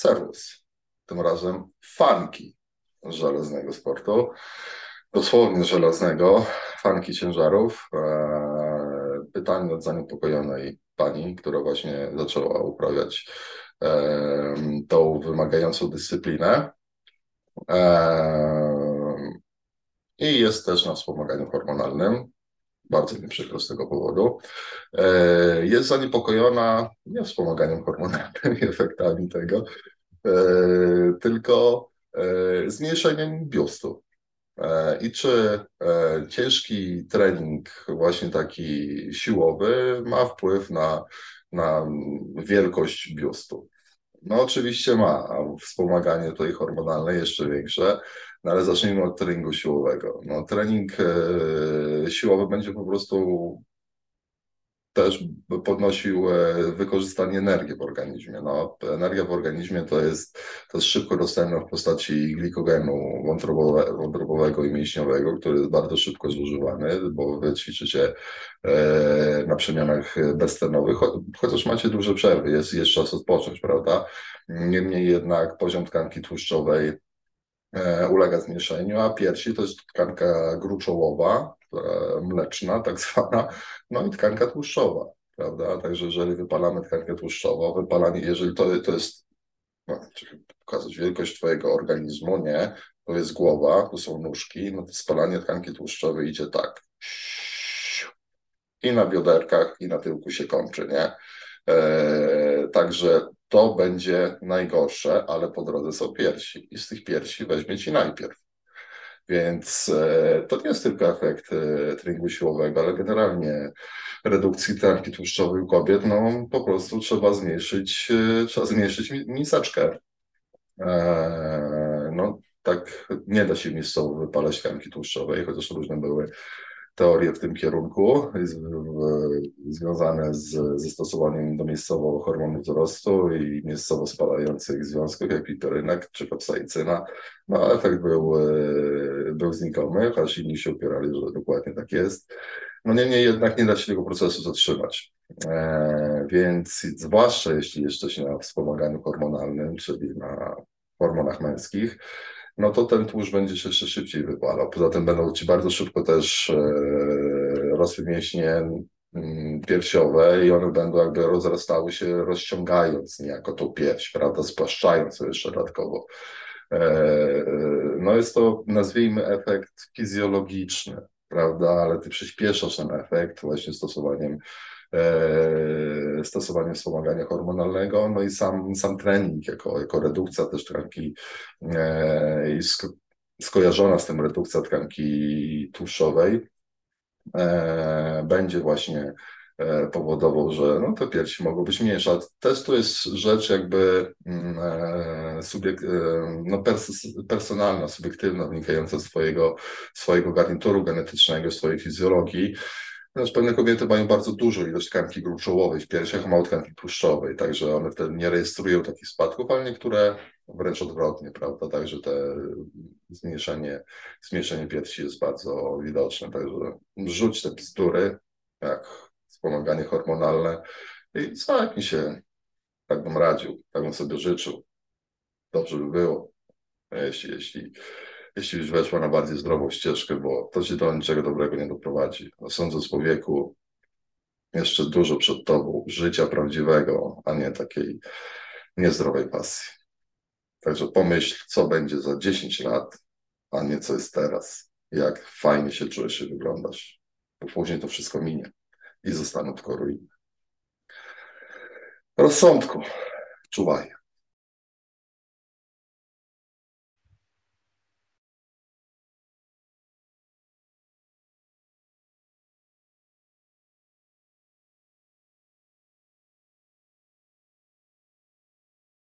serwis. Tym razem fanki żelaznego sportu. Dosłownie żelaznego, fanki ciężarów. E, pytanie od zaniepokojonej pani, która właśnie zaczęła uprawiać tą wymagającą dyscyplinę. I jest też na wspomaganiu hormonalnym. Bardzo mi przykro z tego powodu. Jest zaniepokojona nie wspomaganiem hormonalnym i efektami tego, tylko zmniejszeniem biustu. I czy ciężki trening, właśnie taki siłowy, ma wpływ na, na wielkość biustu? No oczywiście ma, a wspomaganie tutaj hormonalne jeszcze większe, no ale zacznijmy od treningu siłowego. No, trening e, siłowy będzie po prostu też podnosił e, wykorzystanie energii w organizmie. No, energia w organizmie to jest, to jest szybko dostępna w postaci glikogenu wątrobowe, wątrobowego i mięśniowego, który jest bardzo szybko zużywany, bo wy ćwiczycie e, na przemianach beztlenowych, chociaż macie duże przerwy, jest, jest czas odpocząć, prawda? Niemniej jednak poziom tkanki tłuszczowej ulega zmniejszeniu, a piersi to jest tkanka gruczołowa, mleczna, tak zwana, no i tkanka tłuszczowa, prawda? Także jeżeli wypalamy tkankę tłuszczową, wypalanie, jeżeli to, to jest, no, pokazać wielkość Twojego organizmu, nie, to jest głowa, to są nóżki, no to spalanie tkanki tłuszczowej idzie tak. I na bioderkach, i na tyłku się kończy, nie? E, także to będzie najgorsze, ale po drodze są piersi. I z tych piersi weźmie ci najpierw. Więc e, to nie jest tylko efekt e, treningu siłowego, ale generalnie redukcji tkanki tłuszczowej u kobiet, no po prostu trzeba zmniejszyć, e, trzeba zmniejszyć miseczkę. No tak nie da się miejscowo wypalać tkanki tłuszczowej, chociaż różne były teorie w tym kierunku związane z, ze stosowaniem domiejscowo hormonów wzrostu i miejscowo spalających związków, jak piperynek czy kapsaicyna. No, efekt był, e, był znikomy, chociaż inni się opierali, że dokładnie tak jest. No niemniej jednak nie da się tego procesu zatrzymać. E, więc zwłaszcza jeśli jeszcze się na wspomaganiu hormonalnym, czyli na hormonach męskich, no to ten tłuszcz będzie się jeszcze szybciej wypalał. Poza tym będą ci bardzo szybko też e, rosły mięśnie mm, piersiowe i one będą jakby rozrastały się, rozciągając niejako tą pierś, prawda, spłaszczając ją jeszcze dodatkowo. E, no jest to, nazwijmy, efekt fizjologiczny, prawda, ale ty przyspieszasz ten efekt właśnie stosowaniem stosowanie wspomagania hormonalnego, no i sam, sam trening jako, jako redukcja też tkanki e, skojarzona z tym redukcja tkanki tłuszczowej e, będzie właśnie powodował, że no, te piersi mogą być mniejsze. Też to jest rzecz jakby mm, subiek, no, pers personalna, subiektywna, wynikająca z swojego, swojego garnituru genetycznego, swojej fizjologii. Ponieważ pewne kobiety mają bardzo dużą ilość tkanki gruczołowej w piersiach, a mało tkanki tłuszczowej, także one wtedy nie rejestrują takich spadków, ale niektóre wręcz odwrotnie, prawda? Także te zmniejszenie, zmniejszenie piersi jest bardzo widoczne. Także rzuć te bzdury, jak wspomaganie hormonalne i mi się, tak bym radził, tak bym sobie życzył. Dobrze by było, jeśli, jeśli jeśli już weszła na bardziej zdrową ścieżkę, bo to ci do niczego dobrego nie doprowadzi. No, sądząc po wieku, jeszcze dużo przed tobą życia prawdziwego, a nie takiej niezdrowej pasji. Także pomyśl, co będzie za 10 lat, a nie co jest teraz. Jak fajnie się czujesz i wyglądasz. Bo później to wszystko minie i zostaną tylko ruiny. Rozsądku, czuwaj.